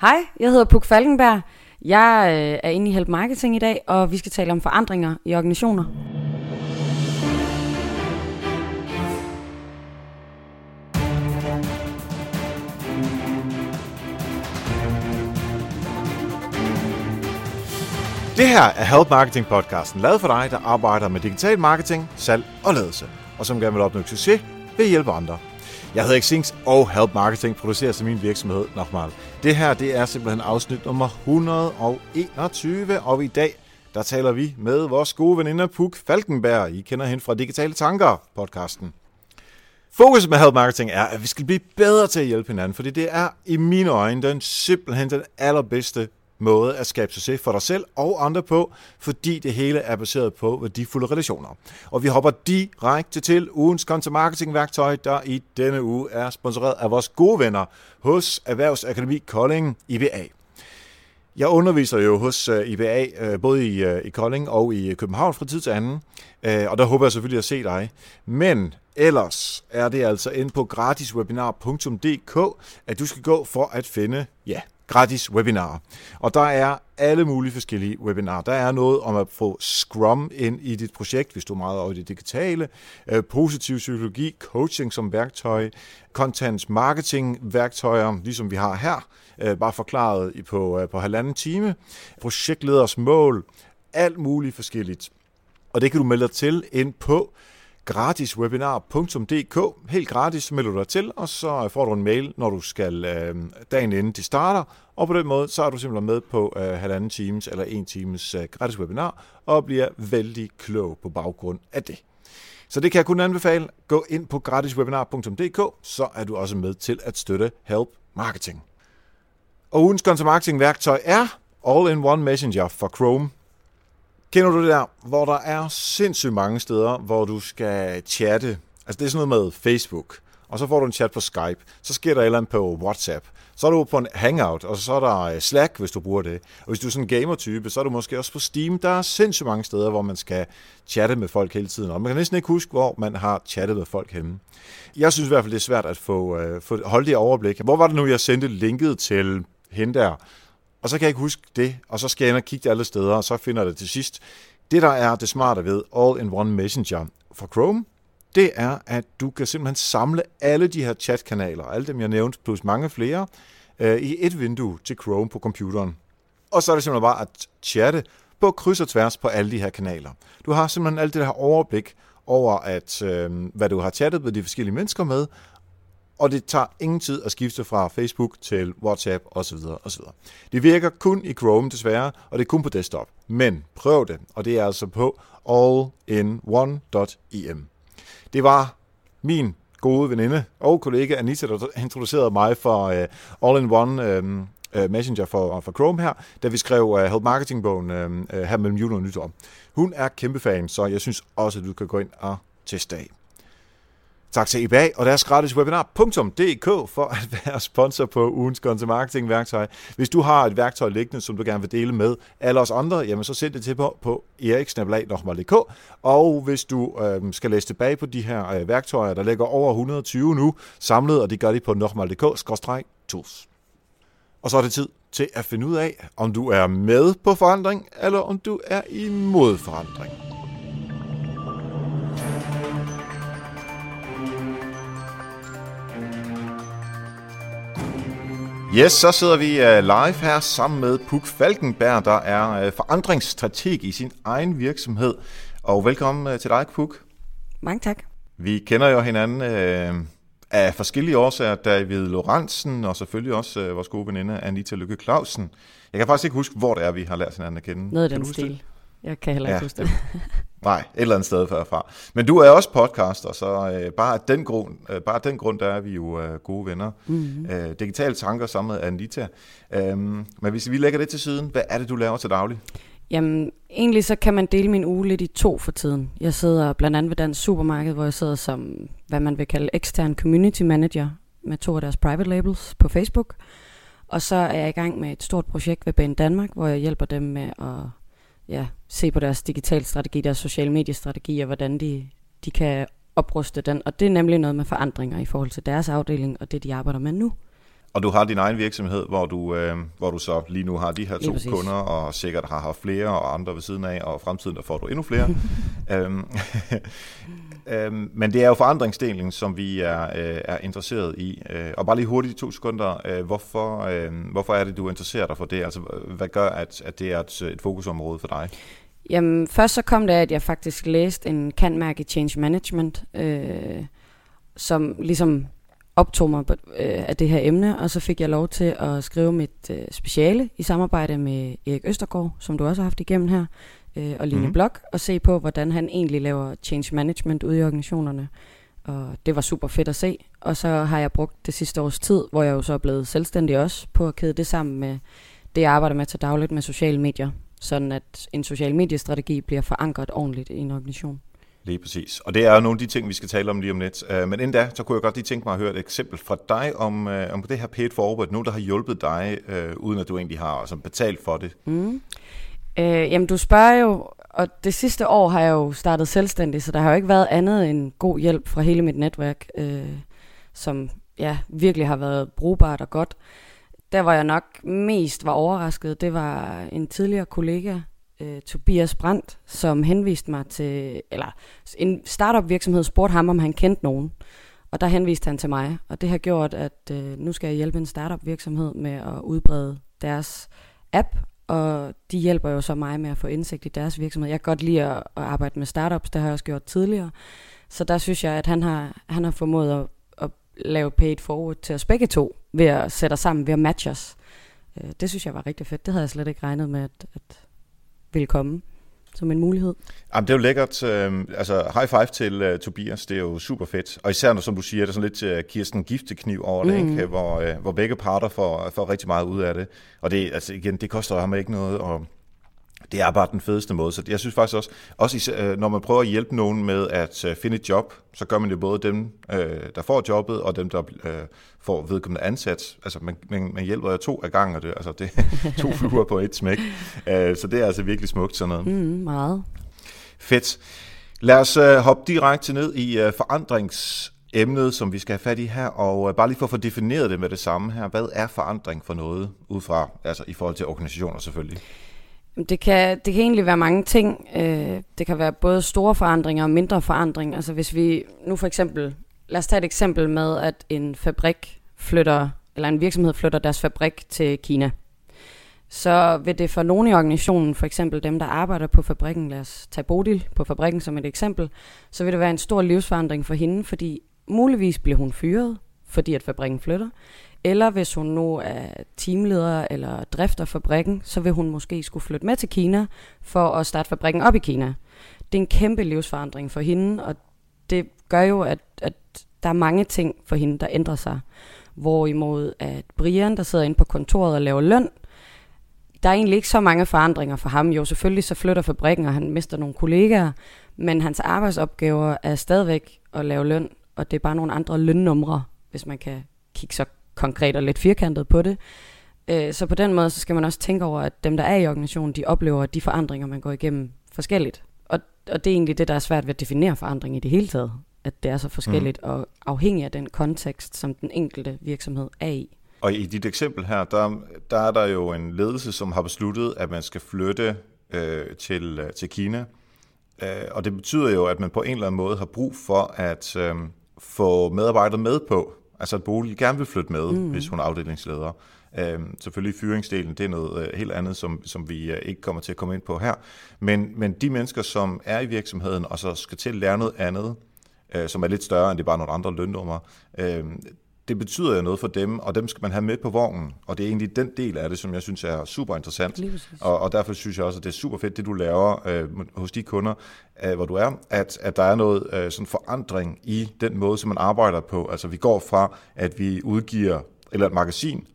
Hej, jeg hedder Puk Falkenberg. Jeg øh, er inde i Help Marketing i dag, og vi skal tale om forandringer i organisationer. Det her er Help Marketing podcasten, lavet for dig, der arbejder med digital marketing, salg og ledelse, og som gerne vil opnå succes ved at hjælpe andre. Jeg hedder Xings, og Help Marketing producerer til min virksomhed Nochmal. Det her det er simpelthen afsnit nummer 121, og i dag der taler vi med vores gode veninde Puk Falkenberg. I kender hende fra Digitale Tanker podcasten. Fokus med Help Marketing er, at vi skal blive bedre til at hjælpe hinanden, fordi det er i mine øjne den simpelthen den allerbedste måde at skabe succes for dig selv og andre på, fordi det hele er baseret på værdifulde relationer. Og vi hopper direkte til ugens content marketing værktøj, der i denne uge er sponsoreret af vores gode venner hos Erhvervsakademi Kolding IBA. Jeg underviser jo hos øh, IBA, øh, både i, øh, i Kolding og i København fra tid til anden, og der håber jeg selvfølgelig at se dig. Men ellers er det altså ind på gratiswebinar.dk, at du skal gå for at finde, ja, gratis webinarer. Og der er alle mulige forskellige webinarer. Der er noget om at få Scrum ind i dit projekt, hvis du er meget over i det digitale, øh, positiv psykologi, coaching som værktøj, content marketing værktøjer, ligesom vi har her, øh, bare forklaret på, øh, på halvanden time, projektleders mål, alt muligt forskelligt. Og det kan du melde dig til ind på gratiswebinar.dk. Helt gratis melder du dig til, og så får du en mail, når du skal øh, dagen inden de starter. Og på den måde, så er du simpelthen med på øh, halvanden times eller en times øh, gratis webinar, og bliver vældig klog på baggrund af det. Så det kan jeg kun anbefale. Gå ind på gratiswebinar.dk, så er du også med til at støtte Help Marketing. Og ugens content marketing værktøj er All-in-One Messenger for Chrome. Kender du det der, hvor der er sindssygt mange steder, hvor du skal chatte? Altså det er sådan noget med Facebook, og så får du en chat på Skype, så sker der et eller andet på WhatsApp, så er du på en Hangout, og så er der øh, Slack, hvis du bruger det. Og hvis du er sådan en gamer-type, så er du måske også på Steam. Der er sindssygt mange steder, hvor man skal chatte med folk hele tiden. Og man kan næsten ikke huske, hvor man har chattet med folk henne. Jeg synes i hvert fald, det er svært at få, uh, få holde det overblik. Hvor var det nu, jeg sendte linket til hende der? Og så kan jeg ikke huske det, og så skal jeg ind og kigge alle steder, og så finder jeg det til sidst. Det, der er det smarte ved All-in-One Messenger for Chrome, det er, at du kan simpelthen samle alle de her chatkanaler, alle dem jeg nævnte, plus mange flere, øh, i et vindue til Chrome på computeren. Og så er det simpelthen bare at chatte på kryds og tværs på alle de her kanaler. Du har simpelthen alt det her overblik over, at, øh, hvad du har chattet med de forskellige mennesker med, og det tager ingen tid at skifte fra Facebook til WhatsApp osv. osv. Det virker kun i Chrome desværre, og det er kun på desktop. Men prøv det, og det er altså på allin1.em. Det var min gode veninde og kollega Anita, der introducerede mig for øh, uh, All-in-One uh, øh, øh, Messenger for, for Chrome her, da vi skrev uh, Help Marketing-bogen uh, her mellem jul og nytår. Hun er kæmpe fan, så jeg synes også, at du kan gå ind og teste af. Tak til IBA og deres gratis webinar.dk for at være sponsor på ugens content marketing værktøj. Hvis du har et værktøj liggende, som du gerne vil dele med alle os andre, jamen så send det til på, på eriksnabelag.dk. Og hvis du øh, skal læse tilbage på de her øh, værktøjer, der ligger over 120 nu samlet, og det gør de på nokmal.dk-tools. Og så er det tid til at finde ud af, om du er med på forandring, eller om du er imod forandring. Yes, så sidder vi uh, live her sammen med Puk Falkenberg, der er uh, forandringsstrateg i sin egen virksomhed. Og velkommen uh, til dig, Puk. Mange tak. Vi kender jo hinanden uh, af forskellige årsager. David Lorentzen og selvfølgelig også uh, vores gode veninde Anita Lykke Clausen. Jeg kan faktisk ikke huske, hvor det er, vi har lært hinanden at kende. Noget af den stil. Det? Jeg kan heller ikke ja. huske det. Nej, et eller andet sted fra. Men du er også podcaster, så øh, bare, af den grund, øh, bare af den grund, der er vi jo øh, gode venner. Mm-hmm. Øh, digitale tanker sammen med Anita. Øhm, men hvis vi lægger det til siden, hvad er det, du laver til daglig? Jamen, egentlig så kan man dele min uge lidt i to for tiden. Jeg sidder blandt andet ved Dansk Supermarked, hvor jeg sidder som, hvad man vil kalde ekstern community manager med to af deres private labels på Facebook. Og så er jeg i gang med et stort projekt ved Bain Danmark, hvor jeg hjælper dem med at ja, se på deres digital strategi, deres sociale mediestrategi, og hvordan de, de kan opruste den. Og det er nemlig noget med forandringer i forhold til deres afdeling og det, de arbejder med nu. Og du har din egen virksomhed, hvor du, øh, hvor du så lige nu har de her to kunder, og sikkert har haft flere og andre ved siden af, og fremtiden der får du endnu flere. øhm, øhm, men det er jo forandringsdelen, som vi er, øh, er interesseret i. Øh, og bare lige hurtigt i to sekunder, øh, hvorfor, øh, hvorfor er det, du interesserer dig for det? Altså, hvad gør, at, at det er et, et fokusområde for dig? Jamen, først så kom det af, at jeg faktisk læste en kan-mærke Change Management, øh, som ligesom optog mig øh, af det her emne, og så fik jeg lov til at skrive mit øh, speciale i samarbejde med Erik Østergaard, som du også har haft igennem her, øh, og Line mm. Blok, og se på, hvordan han egentlig laver change management ude i organisationerne. Og det var super fedt at se. Og så har jeg brugt det sidste års tid, hvor jeg jo så er blevet selvstændig også, på at kæde det sammen med det, jeg arbejder med til dagligt med sociale medier, sådan at en social mediestrategi bliver forankret ordentligt i en organisation. Lige præcis. Og det er jo nogle af de ting, vi skal tale om lige om lidt. Uh, men inden da, så kunne jeg godt lige tænke mig at høre et eksempel fra dig om, uh, om det her paid forward, nogen der har hjulpet dig, uh, uden at du egentlig har altså, betalt for det. Mm. Uh, jamen, du spørger jo, og det sidste år har jeg jo startet selvstændig, så der har jo ikke været andet end god hjælp fra hele mit netværk, uh, som ja, virkelig har været brugbart og godt. Der, hvor jeg nok mest var overrasket, det var en tidligere kollega, øh, Tobias Brandt, som henviste mig til, eller en startup virksomhed spurgte ham, om han kendte nogen. Og der henviste han til mig, og det har gjort, at øh, nu skal jeg hjælpe en startup virksomhed med at udbrede deres app, og de hjælper jo så mig med at få indsigt i deres virksomhed. Jeg kan godt lide at, at arbejde med startups, det har jeg også gjort tidligere. Så der synes jeg, at han har, han har formået at, at lave paid forward til os begge to, ved at sætte os sammen, ved at matche os. Øh, det synes jeg var rigtig fedt. Det havde jeg slet ikke regnet med, at, at vil komme som en mulighed. Jamen, det er jo lækkert. Øh, altså, high five til uh, Tobias. Det er jo super fedt. Og især, når, som du siger, der er sådan lidt uh, Kirsten Giftekniv over det, mm. ikke? Hvor, uh, hvor begge parter får, får rigtig meget ud af det. Og det, altså, igen, det koster ham ikke noget at det er bare den fedeste måde. Så jeg synes faktisk også, også især, når man prøver at hjælpe nogen med at finde et job, så gør man jo både dem, der får jobbet, og dem, der får vedkommende ansat. Altså man, man, man hjælper jo to af gangen, det, altså det to fluer på et smæk. Så det er altså virkelig smukt sådan noget. Mm, meget. Fedt. Lad os hoppe direkte ned i forandrings emnet, som vi skal have fat i her, og bare lige for at få defineret det med det samme her. Hvad er forandring for noget, ud fra, altså i forhold til organisationer selvfølgelig? Det kan, det kan egentlig være mange ting. Øh, det kan være både store forandringer og mindre forandringer. Altså hvis vi nu for eksempel, lad os tage et eksempel med, at en fabrik flytter, eller en virksomhed flytter deres fabrik til Kina. Så vil det for nogle i organisationen, for eksempel dem, der arbejder på fabrikken, lad os tage Bodil på fabrikken som et eksempel, så vil det være en stor livsforandring for hende, fordi muligvis bliver hun fyret, fordi at fabrikken flytter. Eller hvis hun nu er teamleder eller drifter fabrikken, så vil hun måske skulle flytte med til Kina for at starte fabrikken op i Kina. Det er en kæmpe livsforandring for hende, og det gør jo, at, at der er mange ting for hende, der ændrer sig. Hvorimod at Brian, der sidder inde på kontoret og laver løn, der er egentlig ikke så mange forandringer for ham. Jo, selvfølgelig så flytter fabrikken, og han mister nogle kollegaer, men hans arbejdsopgaver er stadigvæk at lave løn, og det er bare nogle andre lønnumre, hvis man kan kigge så konkret og lidt firkantet på det. Øh, så på den måde, så skal man også tænke over, at dem, der er i organisationen, de oplever de forandringer, man går igennem forskelligt. Og, og det er egentlig det, der er svært ved at definere forandring i det hele taget. At det er så forskelligt mm. og afhængig af den kontekst, som den enkelte virksomhed er i. Og i dit eksempel her, der, der er der jo en ledelse, som har besluttet, at man skal flytte øh, til, øh, til Kina. Øh, og det betyder jo, at man på en eller anden måde har brug for at øh, få medarbejdere med på, Altså at Bolig gerne vil flytte med, mm. hvis hun er afdelingsleder. Øhm, selvfølgelig fyringsdelen, det er noget øh, helt andet, som, som vi øh, ikke kommer til at komme ind på her. Men, men de mennesker, som er i virksomheden, og så skal til at lære noget andet, øh, som er lidt større end det bare nogle andre lønnummer, øh, det betyder jo noget for dem, og dem skal man have med på vognen. Og det er egentlig den del af det, som jeg synes er super interessant. Og, og derfor synes jeg også, at det er super fedt, det du laver øh, hos de kunder, øh, hvor du er, at, at der er noget øh, sådan forandring i den måde, som man arbejder på. Altså vi går fra, at vi udgiver eller et magasin,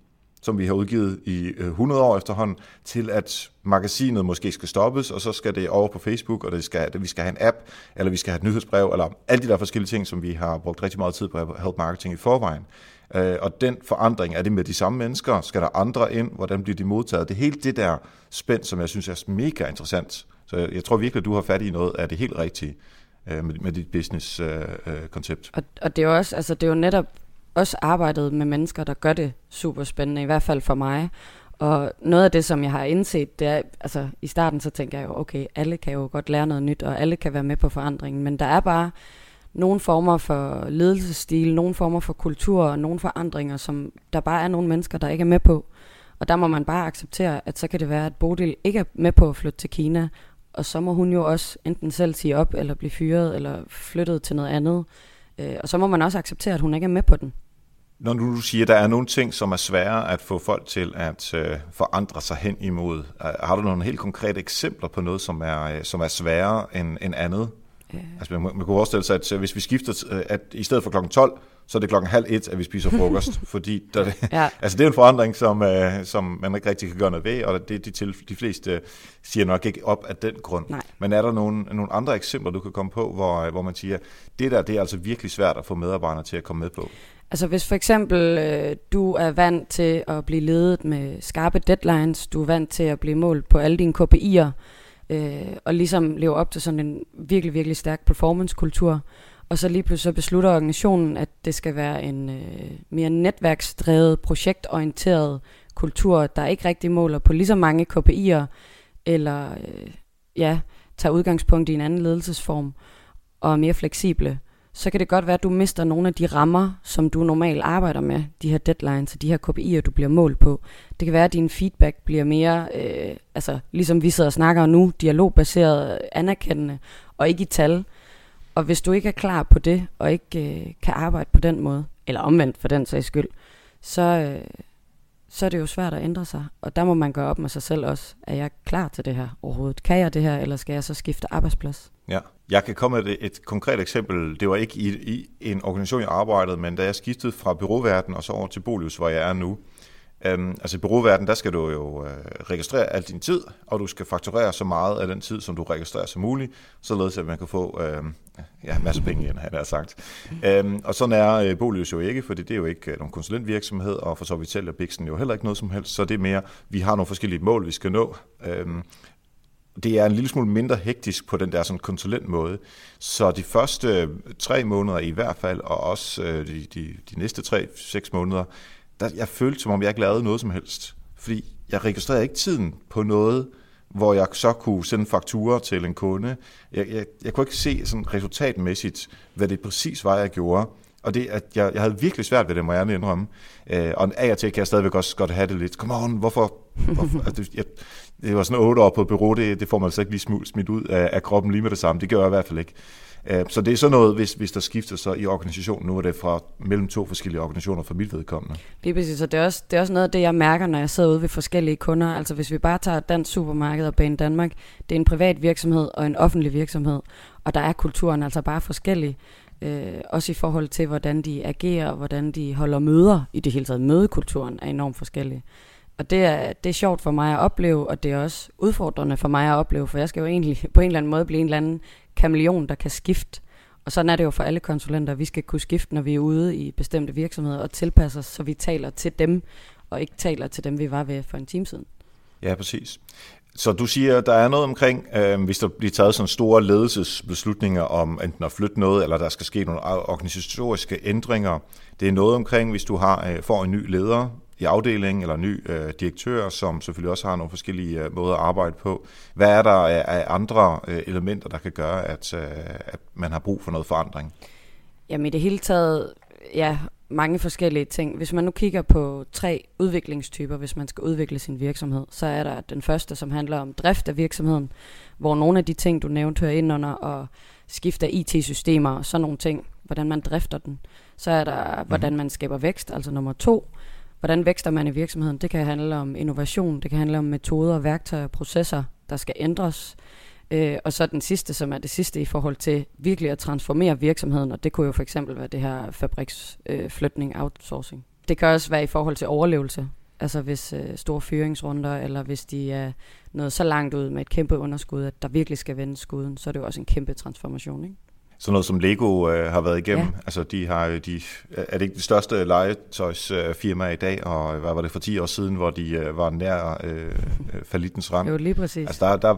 som vi har udgivet i øh, 100 år efterhånden, til at magasinet måske skal stoppes, og så skal det over på Facebook, og det skal, vi skal have en app, eller vi skal have et nyhedsbrev, eller alle de der forskellige ting, som vi har brugt rigtig meget tid på at help marketing i forvejen. Øh, og den forandring, er det med de samme mennesker? Skal der andre ind? Hvordan bliver de modtaget? Det er helt det der spænd, som jeg synes er mega interessant. Så jeg tror virkelig, at du har fat i noget af det helt rigtige øh, med, med dit business-koncept. Øh, øh, og, og det er jo også, altså det er jo netop også arbejdet med mennesker, der gør det super spændende, i hvert fald for mig. Og noget af det, som jeg har indset, det er, altså i starten så tænker jeg jo, okay, alle kan jo godt lære noget nyt, og alle kan være med på forandringen, men der er bare nogle former for ledelsesstil, nogle former for kultur og nogle forandringer, som der bare er nogle mennesker, der ikke er med på. Og der må man bare acceptere, at så kan det være, at Bodil ikke er med på at flytte til Kina, og så må hun jo også enten selv sige op, eller blive fyret, eller flyttet til noget andet. Øh, og så må man også acceptere, at hun ikke er med på den. Når du siger, at der er nogle ting, som er svære at få folk til at øh, forandre sig hen imod, har du nogle helt konkrete eksempler på noget, som er, øh, som er sværere end, end andet? Ja. Altså man, man kunne forestille sig, at øh, hvis vi skifter, øh, at i stedet for klokken 12, så er det klokken halv et, at vi spiser frokost, fordi der, ja. altså det er en forandring, som, uh, som man ikke rigtig kan gøre noget ved, og det, de, til, de fleste siger nok ikke op af den grund. Nej. Men er der nogle, nogle andre eksempler, du kan komme på, hvor, hvor man siger, det der det er altså virkelig svært at få medarbejdere til at komme med på? Altså hvis for eksempel øh, du er vant til at blive ledet med skarpe deadlines, du er vant til at blive målt på alle dine KPI'er, øh, og ligesom leve op til sådan en virkelig, virkelig stærk performancekultur, og så lige pludselig så beslutter organisationen, at det skal være en øh, mere netværksdrevet, projektorienteret kultur, der ikke rigtig måler på lige så mange KPI'er, eller øh, ja, tager udgangspunkt i en anden ledelsesform, og er mere fleksible så kan det godt være, at du mister nogle af de rammer, som du normalt arbejder med, de her deadlines og de her KPI'er, du bliver målt på. Det kan være, at din feedback bliver mere, øh, altså ligesom vi sidder og snakker nu, dialogbaseret, øh, anerkendende og ikke i tal. Og hvis du ikke er klar på det, og ikke øh, kan arbejde på den måde, eller omvendt for den sags skyld, så, øh, så er det jo svært at ændre sig. Og der må man gøre op med sig selv også. Er jeg klar til det her overhovedet? Kan jeg det her, eller skal jeg så skifte arbejdsplads? Ja, jeg kan komme med et, et konkret eksempel. Det var ikke i, i en organisation, jeg arbejdede, men da jeg skiftede fra byråverden og så over til Bolius, hvor jeg er nu, Øhm, altså i byråverden, der skal du jo øh, registrere al din tid, og du skal fakturere så meget af den tid, som du registrerer som muligt, således at man kan få øh, ja, masser af penge igen, han har sagt. Øhm, og sådan er øh, Bolius jo ikke, for det er jo ikke øh, nogen konsulentvirksomhed, og for så vidt sælger Bixen jo heller ikke noget som helst, så det er mere, vi har nogle forskellige mål, vi skal nå. Øhm, det er en lille smule mindre hektisk på den der sådan konsulentmåde. Så de første tre måneder i hvert fald, og også øh, de, de, de næste tre-seks måneder, der, jeg følte, som om jeg ikke lavede noget som helst. Fordi jeg registrerede ikke tiden på noget, hvor jeg så kunne sende fakturer til en kunde. Jeg, jeg, jeg kunne ikke se sådan resultatmæssigt, hvad det præcis var, jeg gjorde. Og det, at jeg, jeg havde virkelig svært ved det, må jeg indrømme. Øh, og af og til kan jeg stadigvæk også godt have det lidt. Come on, hvorfor? hvorfor? altså, jeg, det var sådan otte år på et bureau, det, det får man altså ikke lige smidt ud af, af kroppen lige med det samme. Det gør jeg i hvert fald ikke. Øh, så det er sådan noget, hvis, hvis der skifter så i organisationen. Nu er det fra mellem to forskellige organisationer for mit vedkommende. Lige præcis, og det er, også, det er også noget af det, jeg mærker, når jeg sidder ude ved forskellige kunder. Altså hvis vi bare tager Dansk Supermarked og Bane Danmark, det er en privat virksomhed og en offentlig virksomhed, og der er kulturen altså bare forskellig. Øh, også i forhold til, hvordan de agerer, og hvordan de holder møder. I det hele taget mødekulturen er enormt forskellig. Og det er, det er sjovt for mig at opleve, og det er også udfordrende for mig at opleve, for jeg skal jo egentlig på en eller anden måde blive en eller anden kameleon, der kan skifte. Og sådan er det jo for alle konsulenter. Vi skal kunne skifte, når vi er ude i bestemte virksomheder og tilpasse os, så vi taler til dem, og ikke taler til dem, vi var ved for en time siden. Ja, præcis. Så du siger, der er noget omkring, øh, hvis der bliver taget sådan store ledelsesbeslutninger om enten at flytte noget, eller der skal ske nogle organisatoriske ændringer. Det er noget omkring, hvis du har øh, får en ny leder, i afdelingen eller ny øh, direktør, som selvfølgelig også har nogle forskellige øh, måder at arbejde på. Hvad er der af, af andre øh, elementer, der kan gøre, at, øh, at man har brug for noget forandring? Jamen i det hele taget, ja, mange forskellige ting. Hvis man nu kigger på tre udviklingstyper, hvis man skal udvikle sin virksomhed, så er der den første, som handler om drift af virksomheden, hvor nogle af de ting, du nævnte, hører ind under og skifte af IT-systemer og sådan nogle ting, hvordan man drifter den. Så er der, mm. hvordan man skaber vækst, altså nummer to. Hvordan vækster man i virksomheden? Det kan handle om innovation, det kan handle om metoder, værktøjer processer, der skal ændres. Øh, og så den sidste, som er det sidste i forhold til virkelig at transformere virksomheden, og det kunne jo for eksempel være det her fabriksflytning, øh, outsourcing. Det kan også være i forhold til overlevelse, altså hvis øh, store fyringsrunder, eller hvis de er nået så langt ud med et kæmpe underskud, at der virkelig skal vende skuden, så er det jo også en kæmpe transformation, ikke? Sådan noget som Lego øh, har været igennem. Ja. Altså, de har, de, er det ikke det største legetøjsfirma i dag, og hvad var det for 10 år siden, hvor de øh, var nær øh, falitens rand? Jo, lige præcis. Altså, der, der,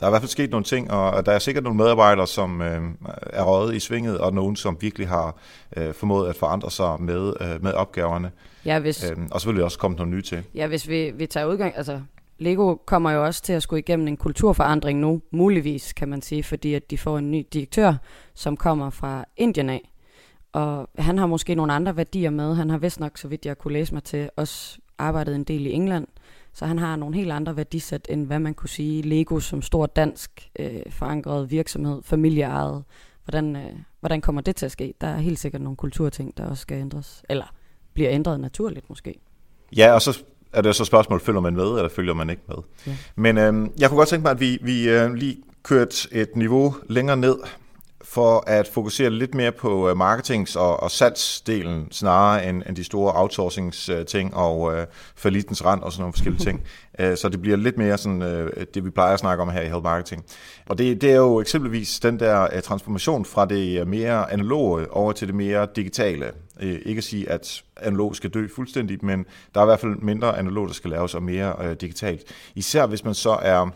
der er i hvert fald sket nogle ting, og der er sikkert nogle medarbejdere, som øh, er røget i svinget, og nogen, som virkelig har øh, formået at forandre sig med, øh, med opgaverne. Ja, hvis, øh, og selvfølgelig også kommet nogle nye til. Ja, hvis vi, vi tager udgang, altså Lego kommer jo også til at skulle igennem en kulturforandring nu, muligvis kan man sige, fordi at de får en ny direktør, som kommer fra Indien af. Og han har måske nogle andre værdier med. Han har vist nok, så vidt jeg kunne læse mig til, også arbejdet en del i England. Så han har nogle helt andre værdisæt, end hvad man kunne sige Lego som stor dansk øh, forankret virksomhed, familieejet. Hvordan, øh, hvordan kommer det til at ske? Der er helt sikkert nogle kulturting, der også skal ændres. Eller bliver ændret naturligt måske. Ja, og så er det så spørgsmål, følger man med, eller følger man ikke med? Ja. Men øh, jeg kunne godt tænke mig, at vi, vi øh, lige kørt et niveau længere ned for at fokusere lidt mere på øh, marketings- og, og salgsdelen, snarere end, end de store outsourcing-ting og uh, falitens rand og sådan nogle forskellige ting. Uh, så det bliver lidt mere sådan, uh, det, vi plejer at snakke om her i Health Marketing. Og det, det er jo eksempelvis den der uh, transformation fra det mere analoge over til det mere digitale. Uh, ikke at sige, at analog skal dø fuldstændigt, men der er i hvert fald mindre analog, der skal laves, og mere øh, digitalt. Især hvis man så er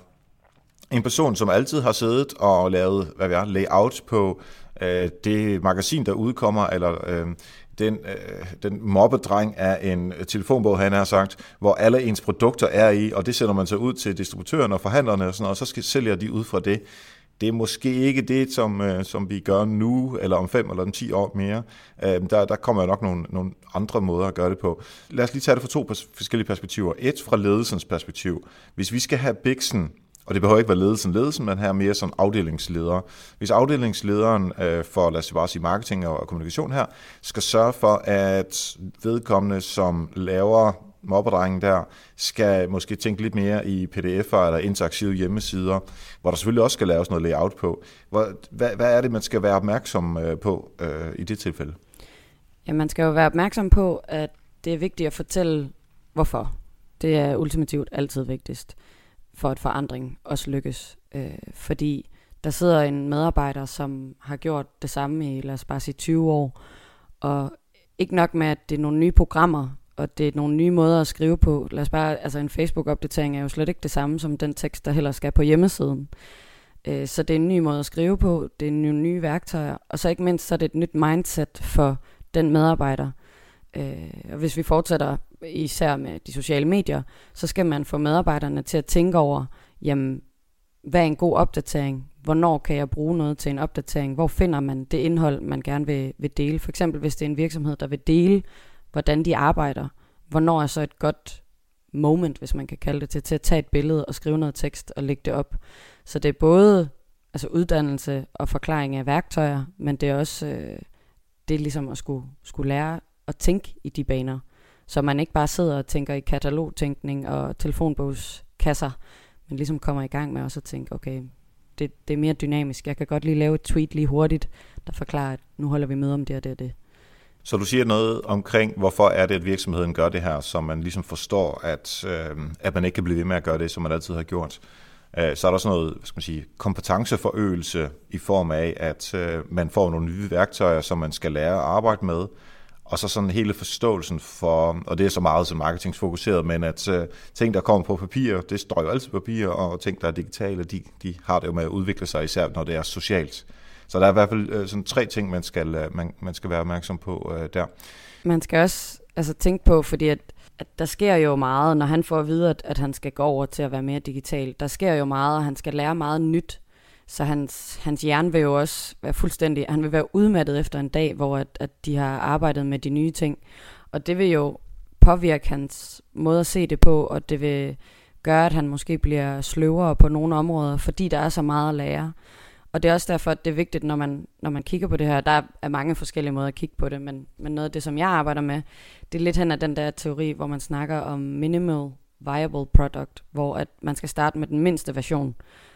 en person, som altid har siddet og lavet hvad er, jeg, layout på øh, det magasin, der udkommer, eller øh, den, øh, den mobbedreng af en telefonbog, han har sagt, hvor alle ens produkter er i, og det sender man så ud til distributørerne og forhandlerne og sådan noget, og så skal, sælger de ud fra det. Det er måske ikke det, som, øh, som vi gør nu, eller om fem eller om ti år mere. Øh, der, der kommer jo nok nogle, nogle andre måder at gøre det på. Lad os lige tage det fra to forskellige perspektiver. Et fra ledelsens perspektiv. Hvis vi skal have Bixen og det behøver ikke være ledelsen ledelsen, men her mere som afdelingsleder. Hvis afdelingslederen øh, for, lad os bare sige marketing og kommunikation her, skal sørge for, at vedkommende, som laver mobberdrengen der, skal måske tænke lidt mere i pdf'er eller interaktive hjemmesider, hvor der selvfølgelig også skal laves noget layout på. Hvor, hvad, hvad er det, man skal være opmærksom øh, på øh, i det tilfælde? Ja, man skal jo være opmærksom på, at det er vigtigt at fortælle, hvorfor. Det er ultimativt altid vigtigst for at forandring også lykkes. Øh, fordi der sidder en medarbejder, som har gjort det samme i, lad os bare sige, 20 år, og ikke nok med, at det er nogle nye programmer, og det er nogle nye måder at skrive på. Lad os bare, altså en Facebook-opdatering er jo slet ikke det samme som den tekst, der heller skal på hjemmesiden. Øh, så det er en ny måde at skrive på, det er nogle nye værktøjer, og så ikke mindst, så er det et nyt mindset for den medarbejder. Øh, og hvis vi fortsætter især med de sociale medier, så skal man få medarbejderne til at tænke over, jamen, hvad er en god opdatering? Hvornår kan jeg bruge noget til en opdatering? Hvor finder man det indhold, man gerne vil, vil dele? For eksempel, hvis det er en virksomhed, der vil dele, hvordan de arbejder. Hvornår er så et godt moment, hvis man kan kalde det til, til at tage et billede og skrive noget tekst og lægge det op. Så det er både altså uddannelse og forklaring af værktøjer, men det er også øh, det er ligesom at skulle, skulle lære at tænke i de baner. Så man ikke bare sidder og tænker i katalogtænkning og telefonbogskasser, men ligesom kommer i gang med også at tænke, okay, det, det er mere dynamisk. Jeg kan godt lige lave et tweet lige hurtigt, der forklarer, at nu holder vi med om det og det og det. Så du siger noget omkring, hvorfor er det, at virksomheden gør det her, så man ligesom forstår, at, øh, at man ikke kan blive ved med at gøre det, som man altid har gjort. Øh, så er der sådan noget hvad skal man sige, kompetenceforøgelse i form af, at øh, man får nogle nye værktøjer, som man skal lære at arbejde med, og så sådan hele forståelsen for, og det er så meget som marketingsfokuseret, men at øh, ting, der kommer på papir, det står jo altid på papir, og ting, der er digitale, de, de har det jo med at udvikle sig, især når det er socialt. Så der er i hvert fald øh, sådan tre ting, man skal, øh, man, man skal være opmærksom på øh, der. Man skal også altså, tænke på, fordi at, at der sker jo meget, når han får at vide, at, at han skal gå over til at være mere digital. Der sker jo meget, og han skal lære meget nyt så hans, hans hjerne vil jo også være fuldstændig, han vil være udmattet efter en dag, hvor at, at de har arbejdet med de nye ting. Og det vil jo påvirke hans måde at se det på, og det vil gøre, at han måske bliver sløvere på nogle områder, fordi der er så meget at lære. Og det er også derfor, at det er vigtigt, når man, når man kigger på det her. Der er mange forskellige måder at kigge på det, men, men noget af det, som jeg arbejder med, det er lidt hen ad den der teori, hvor man snakker om minimal viable product, hvor at man skal starte med den mindste version.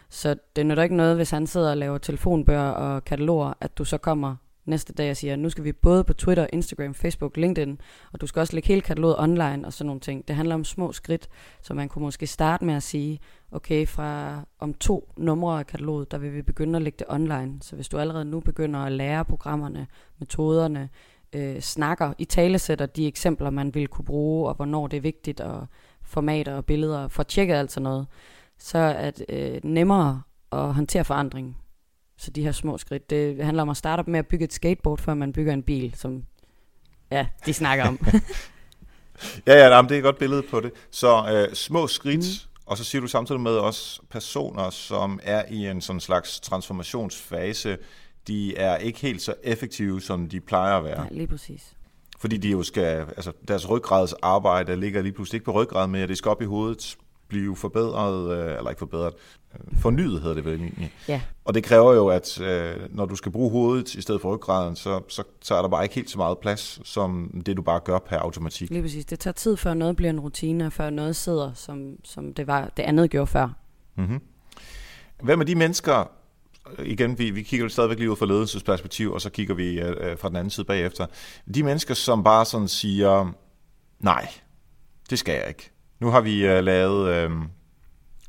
Så det nytter ikke noget, hvis han sidder og laver telefonbøger og kataloger, at du så kommer næste dag og siger, nu skal vi både på Twitter, Instagram, Facebook, LinkedIn, og du skal også lægge hele kataloget online og sådan nogle ting. Det handler om små skridt, så man kunne måske starte med at sige, okay, fra om to numre af kataloget, der vil vi begynde at lægge det online. Så hvis du allerede nu begynder at lære programmerne, metoderne, øh, snakker, i talesætter de eksempler, man vil kunne bruge, og hvornår det er vigtigt, og formater og billeder, for tjekket alt sådan noget, så er det øh, nemmere at håndtere forandring. Så de her små skridt, det handler om at starte op med at bygge et skateboard, før man bygger en bil, som ja, de snakker om. ja, ja, jamen, det er et godt billede på det. Så øh, små skridt, mm. og så siger du samtidig med også personer, som er i en sådan slags transformationsfase, de er ikke helt så effektive, som de plejer at være. Ja, lige præcis. Fordi de jo skal, altså deres ryggrads arbejde ligger lige pludselig ikke på ryggrad mere, det skal op i hovedet, blive forbedret, øh, eller ikke forbedret, øh, fornyet hedder det vel egentlig. Ja. Og det kræver jo, at øh, når du skal bruge hovedet i stedet for ryggraden, så, så, så er der bare ikke helt så meget plads, som det du bare gør per automatik. Lige præcis. Det tager tid, før noget bliver en rutine, før noget sidder, som, som det, var, det andet gjorde før. Mm-hmm. Hvad med de mennesker, igen, vi, vi kigger stadigvæk lige ud fra ledelsesperspektiv, og så kigger vi øh, fra den anden side bagefter. De mennesker, som bare sådan siger, nej, det skal jeg ikke. Nu har vi øh, lavet øh,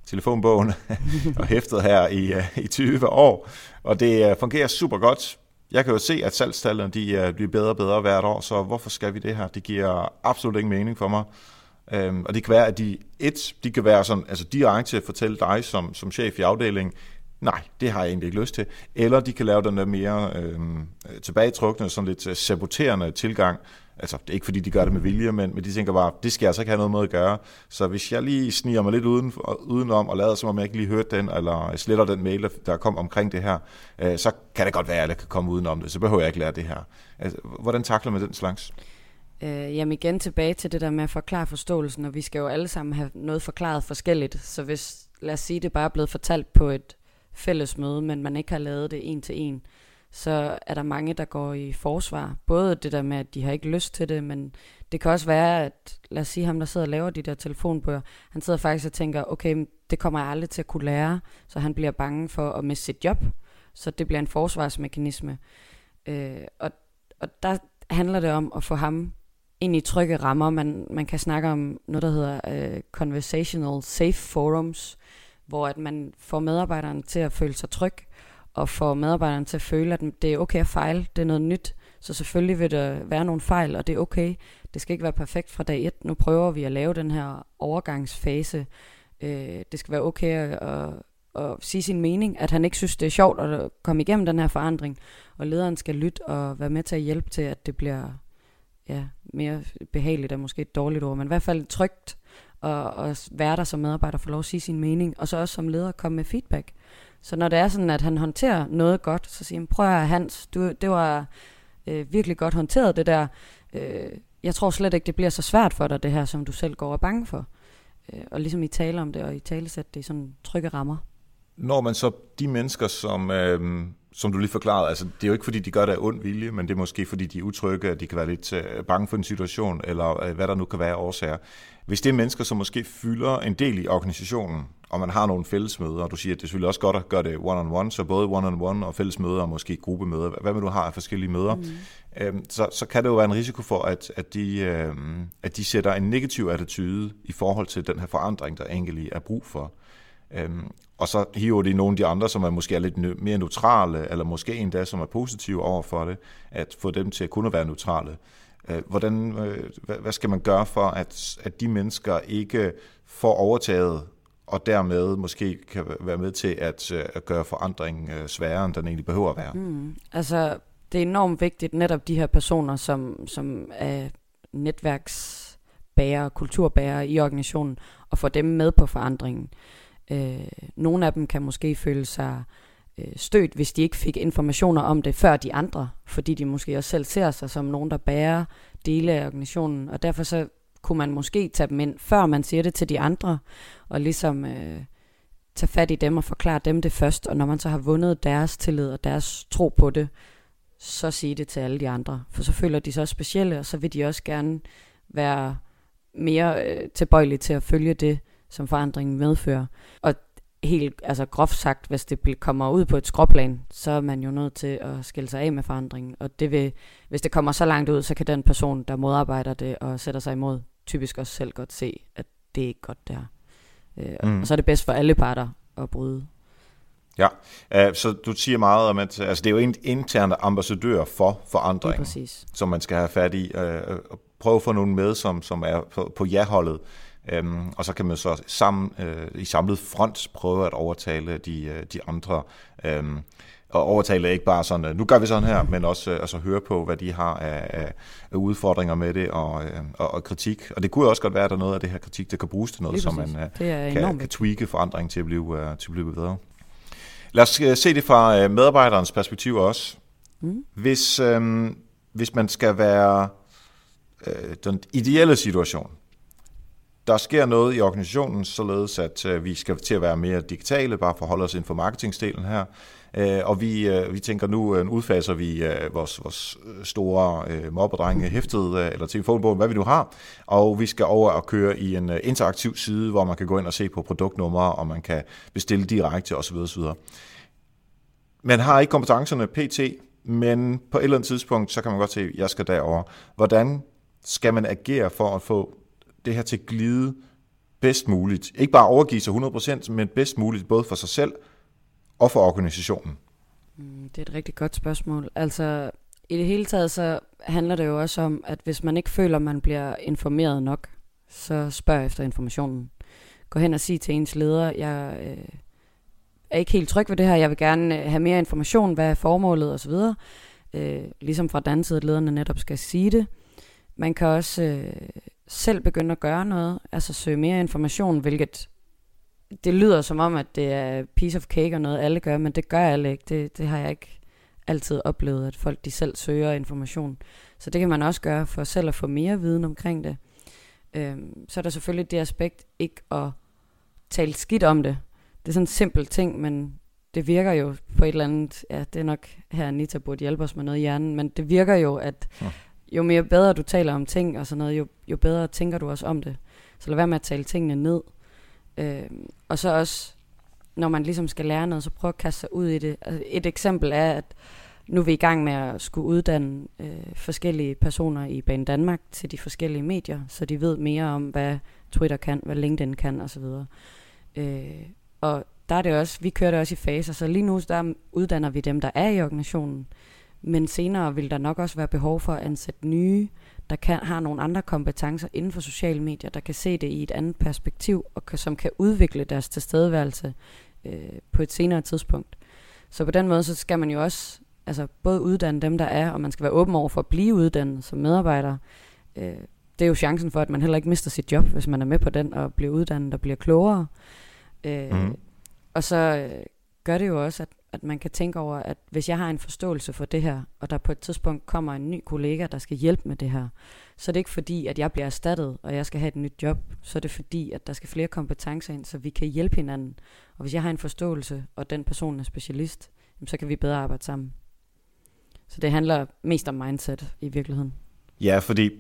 telefonbogen og hæftet her i, øh, i 20 år, og det øh, fungerer super godt. Jeg kan jo se, at salgstallene de, øh, bliver bedre og bedre hvert år, så hvorfor skal vi det her? Det giver absolut ingen mening for mig. Øhm, og det kan være, at de, et, de kan være sådan, altså direkte at fortælle dig som, som chef i afdelingen, nej, det har jeg egentlig ikke lyst til. Eller de kan lave den der mere øh, tilbagetrukne, sådan lidt øh, saboterende tilgang. Altså, det er ikke fordi, de gør det med vilje, men, men de tænker bare, det skal jeg altså ikke have noget med at gøre. Så hvis jeg lige sniger mig lidt uden, udenom og lader som om jeg ikke lige hørte den, eller sletter den mail, der kom omkring det her, øh, så kan det godt være, at jeg kan komme udenom det. Så behøver jeg ikke lære det her. Altså, hvordan takler man den slags? Øh, jamen igen tilbage til det der med at forklare forståelsen, og vi skal jo alle sammen have noget forklaret forskelligt. Så hvis, lad os sige, det bare er blevet fortalt på et fælles møde, men man ikke har lavet det en til en, så er der mange, der går i forsvar. Både det der med, at de har ikke lyst til det, men det kan også være, at lad os sige ham, der sidder og laver de der telefonbøger, han sidder faktisk og tænker, okay, det kommer jeg aldrig til at kunne lære, så han bliver bange for at miste sit job, så det bliver en forsvarsmekanisme. Øh, og, og der handler det om at få ham ind i trygge rammer. Man, man kan snakke om noget, der hedder øh, conversational safe forums, hvor at man får medarbejderen til at føle sig tryg, og får medarbejderen til at føle, at det er okay at fejle, det er noget nyt. Så selvfølgelig vil der være nogle fejl, og det er okay. Det skal ikke være perfekt fra dag et. Nu prøver vi at lave den her overgangsfase. Øh, det skal være okay at, at, at sige sin mening, at han ikke synes, det er sjovt at komme igennem den her forandring, og lederen skal lytte og være med til at hjælpe til, at det bliver ja, mere behageligt er måske et dårligt ord, men i hvert fald trygt og, og være der som medarbejder, få lov at sige sin mening, og så også som leder komme med feedback. Så når det er sådan, at han håndterer noget godt, så siger han, prøv at Hans, du, det var øh, virkelig godt håndteret det der. Øh, jeg tror slet ikke, det bliver så svært for dig, det her, som du selv går og er bange for. Øh, og ligesom I taler om det, og I talesæt det i sådan trygge rammer. Når man så de mennesker, som, øh, som du lige forklarede, altså det er jo ikke fordi, de gør det af ond vilje, men det er måske fordi, de er utrygge, at de kan være lidt øh, bange for en situation, eller øh, hvad der nu kan være årsager. Hvis det er mennesker, som måske fylder en del i organisationen, og man har nogle fællesmøder, og du siger, at det er selvfølgelig også godt at gøre det one-on-one, så både one-on-one og fællesmøder, og måske gruppemøder, hvad man du har af forskellige møder, mm. øhm, så, så kan det jo være en risiko for, at, at, de, øhm, at de sætter en negativ attitude i forhold til den her forandring, der egentlig er brug for. Øhm, og så hiver de nogle af de andre, som er måske er lidt mere neutrale, eller måske endda, som er positive over for det, at få dem til at kunne være neutrale. Øh, hvordan, øh, hvad skal man gøre for, at, at de mennesker ikke får overtaget og dermed måske kan være med til at, øh, at gøre forandringen øh, sværere, end den egentlig behøver at være. Mm. Altså, det er enormt vigtigt, netop de her personer, som, som er netværksbærere, kulturbærere i organisationen, og få dem med på forandringen. Øh, nogle af dem kan måske føle sig øh, stødt, hvis de ikke fik informationer om det før de andre, fordi de måske også selv ser sig som nogen, der bærer dele af organisationen, og derfor så kunne man måske tage dem ind, før man siger det til de andre, og ligesom øh, tage fat i dem og forklare dem det først, og når man så har vundet deres tillid og deres tro på det, så sige det til alle de andre, for så føler de sig også specielle, og så vil de også gerne være mere øh, tilbøjelige til at følge det, som forandringen medfører. Og helt altså groft sagt, hvis det kommer ud på et skråplan, så er man jo nødt til at skille sig af med forandringen. Og det vil, hvis det kommer så langt ud, så kan den person, der modarbejder det og sætter sig imod, typisk også selv godt se, at det er ikke godt der. Øh, mm. Og så er det bedst for alle parter at bryde. Ja, uh, så du siger meget om, at altså, det er jo en interne ambassadør for forandring, som man skal have fat i. Uh, og prøve at få nogen med, som, som er på, på ja-holdet. Øhm, og så kan man så sammen, øh, i samlet front prøve at overtale de, øh, de andre. Øhm, og overtale ikke bare sådan, nu gør vi sådan her, men også altså, høre på, hvad de har af, af udfordringer med det og, og, og kritik. Og det kunne også godt være, at der er noget af det her kritik, der kan bruges til noget, så man kan, kan tweake forandring til at blive, til at blive bedre. Lad os se det fra medarbejderens perspektiv også. Mm. Hvis, øh, hvis man skal være øh, den ideelle situation, der sker noget i organisationen, således at øh, vi skal til at være mere digitale, bare for at holde os inden for marketingdelen her. Øh, og vi, øh, vi tænker nu, øh, udfaser vi øh, vores, vores store øh, mobbedrenge hæftet, øh, eller telefonbogen, hvad vi nu har, og vi skal over og køre i en øh, interaktiv side, hvor man kan gå ind og se på produktnumre, og man kan bestille direkte osv. osv. Man har ikke kompetencerne pt., men på et eller andet tidspunkt, så kan man godt se, at jeg skal derover. Hvordan skal man agere for at få det her til at glide bedst muligt? Ikke bare overgive sig 100%, men bedst muligt både for sig selv og for organisationen. Mm, det er et rigtig godt spørgsmål. Altså, i det hele taget, så handler det jo også om, at hvis man ikke føler, man bliver informeret nok, så spørg efter informationen. Gå hen og sig til ens leder, jeg øh, er ikke helt tryg ved det her, jeg vil gerne øh, have mere information, hvad er formålet osv. Øh, ligesom fra den side, at lederne netop skal sige det. Man kan også øh, selv begynde at gøre noget, altså søge mere information, hvilket det lyder som om, at det er piece of cake og noget, alle gør, men det gør alle ikke. Det, det har jeg ikke altid oplevet, at folk de selv søger information. Så det kan man også gøre for selv at få mere viden omkring det. Øhm, så er der selvfølgelig det aspekt ikke at tale skidt om det, det er sådan en simpel ting, men det virker jo på et eller andet, ja, det er nok her Anita burde hjælpe os med noget i hjernen, men det virker jo, at jo mere bedre du taler om ting og sådan noget, jo, jo bedre tænker du også om det. Så lad være med at tale tingene ned. Øh, og så også, når man ligesom skal lære noget, så prøv at kaste sig ud i det. Altså, et eksempel er, at nu er vi i gang med at skulle uddanne øh, forskellige personer i Bane Danmark til de forskellige medier, så de ved mere om, hvad Twitter kan, hvad LinkedIn kan osv. Øh, og der er det også, vi kører det også i faser, så lige nu der uddanner vi dem, der er i organisationen. Men senere vil der nok også være behov for at ansætte nye, der kan, har nogle andre kompetencer inden for sociale medier, der kan se det i et andet perspektiv, og kan, som kan udvikle deres tilstedeværelse øh, på et senere tidspunkt. Så på den måde, så skal man jo også altså både uddanne dem, der er, og man skal være åben over for at blive uddannet som medarbejder. Øh, det er jo chancen for, at man heller ikke mister sit job, hvis man er med på den og bliver uddannet og bliver klogere. Øh, mm. Og så øh, gør det jo også, at, at man kan tænke over, at hvis jeg har en forståelse for det her, og der på et tidspunkt kommer en ny kollega, der skal hjælpe med det her, så er det ikke fordi, at jeg bliver erstattet, og jeg skal have et nyt job. Så er det fordi, at der skal flere kompetencer ind, så vi kan hjælpe hinanden. Og hvis jeg har en forståelse, og den person er specialist, så kan vi bedre arbejde sammen. Så det handler mest om mindset i virkeligheden. Ja, fordi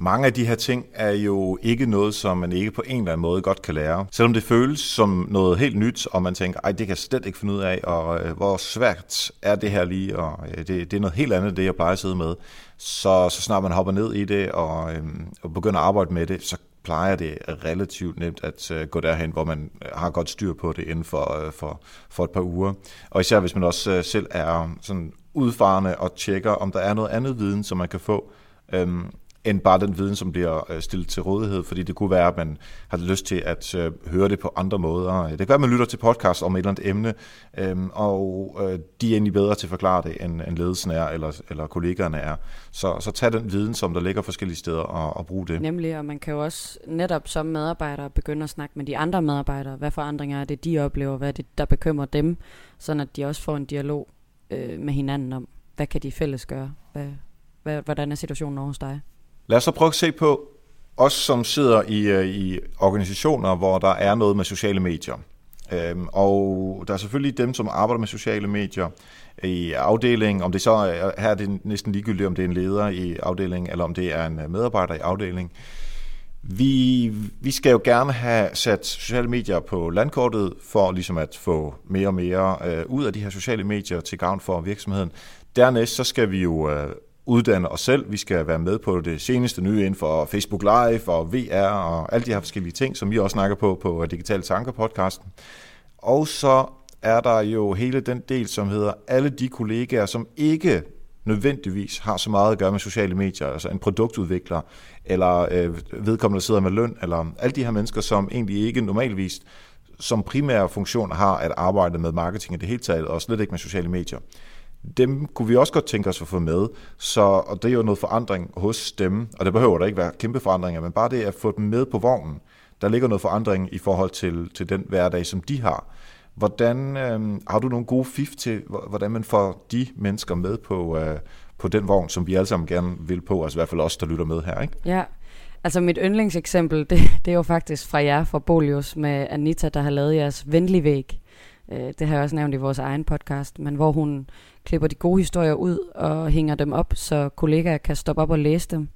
mange af de her ting er jo ikke noget, som man ikke på en eller anden måde godt kan lære. Selvom det føles som noget helt nyt, og man tænker, ej, det kan jeg slet ikke finde ud af, og øh, hvor svært er det her lige, og øh, det, det er noget helt andet, det jeg plejer at sidde med. Så, så snart man hopper ned i det, og, øh, og begynder at arbejde med det, så plejer det relativt nemt at øh, gå derhen, hvor man øh, har godt styr på det inden for, øh, for, for et par uger. Og især hvis man også øh, selv er sådan udfarende og tjekker, om der er noget andet viden, som man kan få. Um, end bare den viden, som bliver øh, stillet til rådighed, fordi det kunne være, at man har lyst til at øh, høre det på andre måder. Det kan være, at man lytter til podcast om et eller andet emne, øhm, og øh, de er egentlig bedre til at forklare det, end, end ledelsen er, eller, eller kollegaerne er. Så, så tag den viden, som der ligger forskellige steder, og, og brug det. Nemlig, og man kan jo også netop som medarbejder begynde at snakke med de andre medarbejdere. Hvad forandringer er det, de oplever? Hvad er det, der bekymrer dem? Sådan at de også får en dialog øh, med hinanden om, hvad kan de fælles gøre? Hvad, hvad, hvordan er situationen over hos dig? Lad os så prøve at se på os, som sidder i, øh, i organisationer, hvor der er noget med sociale medier. Øhm, og der er selvfølgelig dem, som arbejder med sociale medier i afdelingen, om det så er, her er det næsten ligegyldigt, om det er en leder i afdelingen, eller om det er en øh, medarbejder i afdelingen. Vi, vi skal jo gerne have sat sociale medier på landkortet for ligesom at få mere og mere øh, ud af de her sociale medier til gavn for virksomheden. Dernæst så skal vi jo øh, uddanne os selv. Vi skal være med på det seneste nye inden for Facebook Live og VR og alle de her forskellige ting, som vi også snakker på på Digitale Tanker podcasten. Og så er der jo hele den del, som hedder alle de kollegaer, som ikke nødvendigvis har så meget at gøre med sociale medier, altså en produktudvikler, eller øh, vedkommende, der sidder med løn, eller alle de her mennesker, som egentlig ikke normalvis som primære funktion har at arbejde med marketing i det hele taget, og slet ikke med sociale medier. Dem kunne vi også godt tænke os at få med, så, og det er jo noget forandring hos dem, og det behøver der ikke være kæmpe forandringer, men bare det at få dem med på vognen, der ligger noget forandring i forhold til, til den hverdag, som de har. Hvordan øh, har du nogle gode fif til, hvordan man får de mennesker med på, øh, på den vogn, som vi alle sammen gerne vil på, altså i hvert fald os, der lytter med her, ikke? Ja, altså mit yndlingseksempel, det, det er jo faktisk fra jer, fra Bolius, med Anita, der har lavet jeres venlig væg. Øh, det har jeg også nævnt i vores egen podcast, men hvor hun klipper de gode historier ud og hænger dem op, så kollegaer kan stoppe op og læse dem.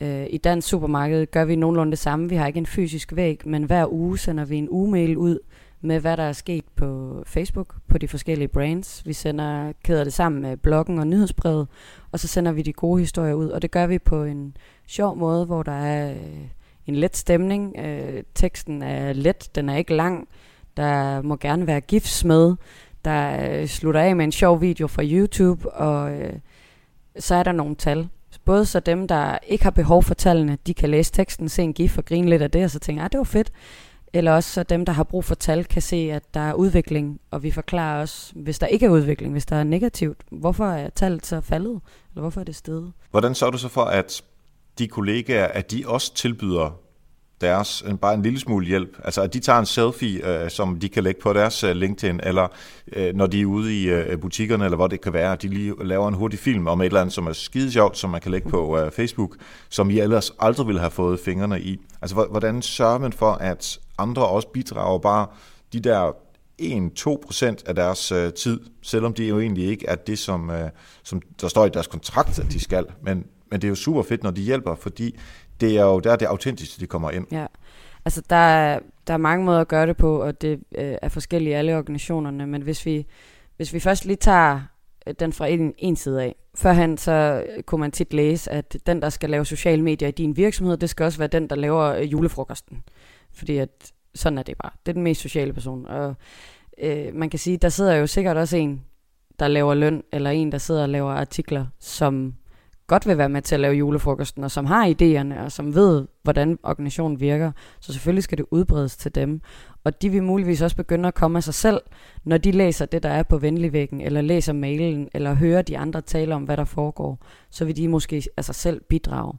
Øh, I dansk supermarked gør vi nogenlunde det samme. Vi har ikke en fysisk væg, men hver uge sender vi en uge-mail ud med, hvad der er sket på Facebook, på de forskellige brands. Vi sender, kæder det sammen med bloggen og nyhedsbrevet, og så sender vi de gode historier ud. Og det gør vi på en sjov måde, hvor der er øh, en let stemning. Øh, teksten er let, den er ikke lang. Der må gerne være gifs med. Der øh, slutter af med en sjov video fra YouTube, og øh, så er der nogle tal. Både så dem, der ikke har behov for tallene, de kan læse teksten, se en gif og grine lidt af det, og så tænke, at ah, det var fedt. Eller også så dem, der har brug for tal, kan se, at der er udvikling, og vi forklarer også, hvis der ikke er udvikling, hvis der er negativt, hvorfor er tallet så faldet, eller hvorfor er det steget. Hvordan sørger du så for, at de kollegaer, at de også tilbyder deres, en, bare en lille smule hjælp. Altså at de tager en selfie, øh, som de kan lægge på deres øh, LinkedIn, eller øh, når de er ude i øh, butikkerne, eller hvor det kan være, at de lige laver en hurtig film om et eller andet, som er skide sjovt, som man kan lægge på øh, Facebook, som I ellers aldrig ville have fået fingrene i. Altså hvordan sørger man for, at andre også bidrager bare de der 1-2% af deres øh, tid, selvom det jo egentlig ikke er det, som, øh, som der står i deres kontrakt, at de skal. Men, men det er jo super fedt, når de hjælper, fordi det er jo der, det autentiske, det kommer ind. Ja, altså der er, der er mange måder at gøre det på, og det øh, er forskellige i alle organisationerne, men hvis vi, hvis vi først lige tager øh, den fra en, en side af. Førhen så øh, kunne man tit læse, at den, der skal lave sociale medier i din virksomhed, det skal også være den, der laver øh, julefrokosten. Fordi at sådan er det bare. Det er den mest sociale person. Og øh, man kan sige, der sidder jo sikkert også en, der laver løn, eller en, der sidder og laver artikler, som godt vil være med til at lave julefrokosten, og som har idéerne, og som ved, hvordan organisationen virker. Så selvfølgelig skal det udbredes til dem. Og de vil muligvis også begynde at komme af sig selv, når de læser det, der er på venligvæggen, eller læser mailen, eller hører de andre tale om, hvad der foregår. Så vil de måske af sig selv bidrage.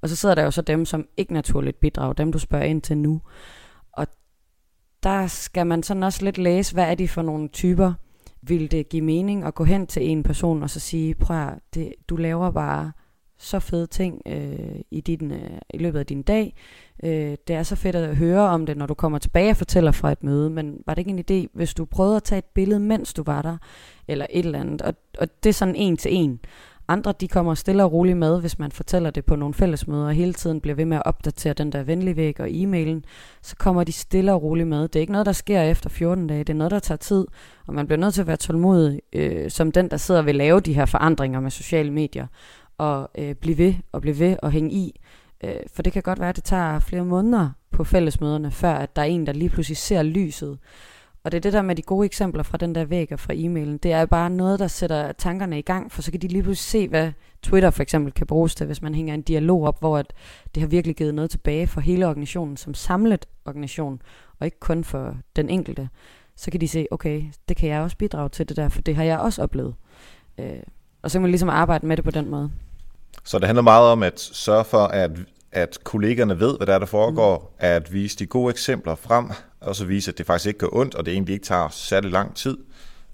Og så sidder der jo så dem, som ikke naturligt bidrager, dem du spørger ind til nu. Og der skal man sådan også lidt læse, hvad er de for nogle typer, vil det give mening at gå hen til en person og så sige, prøv at, det, du laver bare så fede ting øh, i, din, øh, i løbet af din dag. Øh, det er så fedt at høre om det, når du kommer tilbage og fortæller fra et møde, men var det ikke en idé, hvis du prøvede at tage et billede, mens du var der, eller et eller andet, og, og det er sådan en til en. Andre de kommer stille og roligt med, hvis man fortæller det på nogle fællesmøder, og hele tiden bliver ved med at opdatere den der venlige væg og e-mailen, så kommer de stille og roligt med. Det er ikke noget, der sker efter 14 dage, det er noget, der tager tid, og man bliver nødt til at være tålmodig, øh, som den, der sidder og vil lave de her forandringer med sociale medier, og øh, blive ved og blive ved og hænge i. Øh, for det kan godt være, at det tager flere måneder på fællesmøderne, før at der er en, der lige pludselig ser lyset, og det er det der med de gode eksempler fra den der væg og fra e-mailen. Det er bare noget, der sætter tankerne i gang, for så kan de lige pludselig se, hvad Twitter for eksempel kan bruges til, hvis man hænger en dialog op, hvor at det har virkelig givet noget tilbage for hele organisationen som samlet organisation, og ikke kun for den enkelte. Så kan de se, okay, det kan jeg også bidrage til det der, for det har jeg også oplevet. Øh, og så kan man ligesom arbejde med det på den måde. Så det handler meget om at sørge for, at at kollegerne ved, hvad der er, der foregår, mm. at vise de gode eksempler frem, og så vise, at det faktisk ikke gør ondt, og det egentlig ikke tager særlig lang tid,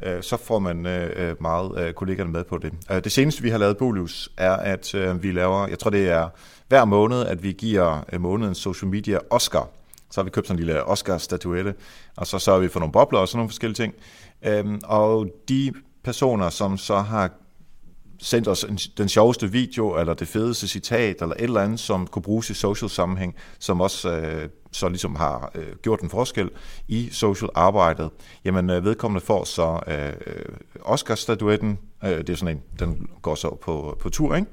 øh, så får man øh, meget øh, kollegerne med på det. Det seneste, vi har lavet Bolius, er, at vi laver, jeg tror det er hver måned, at vi giver månedens social media Oscar. Så har vi købt sådan en lille Oscar-statuette, og så sørger vi for nogle bobler og sådan nogle forskellige ting. Øhm, og de personer, som så har sendt os en, den sjoveste video, eller det fedeste citat, eller et eller andet, som kunne bruges i social sammenhæng, som også øh, så ligesom har øh, gjort en forskel i social arbejdet, jamen øh, vedkommende får så øh, øh Oscar-statuetten. Øh, det er sådan en, den går så på, på tur, ikke?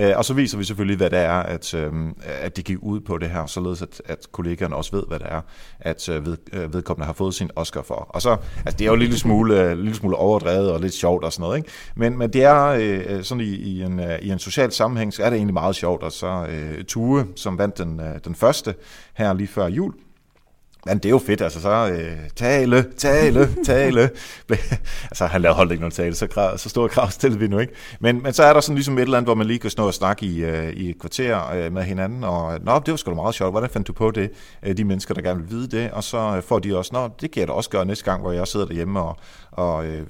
Øh, og så viser vi selvfølgelig, hvad det er, at, øh, at de gik ud på det her, således at, at kollegaerne også ved, hvad det er, at øh, ved, øh, vedkommende har fået sin Oscar for. Og så, altså det er jo en lille smule, øh, lille smule overdrevet og lidt sjovt og sådan noget, ikke? Men, men det er sådan i, i, en, i en social sammenhæng, så er det egentlig meget sjovt, og så øh, Tue, som vandt den, den første her lige før jul, men det er jo fedt, altså så øh, tale, tale, tale. altså han lavede holdt ikke nogen tale, så, krav, så store krav stillede vi nu ikke. Men, men så er der sådan ligesom et eller andet, hvor man lige kan stå og snakke i, øh, i et kvarter øh, med hinanden, og nå, det var sgu da meget sjovt, hvordan fandt du på det? Øh, de mennesker, der gerne vil vide det, og så øh, får de også, nå, det kan jeg da også gøre næste gang, hvor jeg sidder derhjemme og, og øh,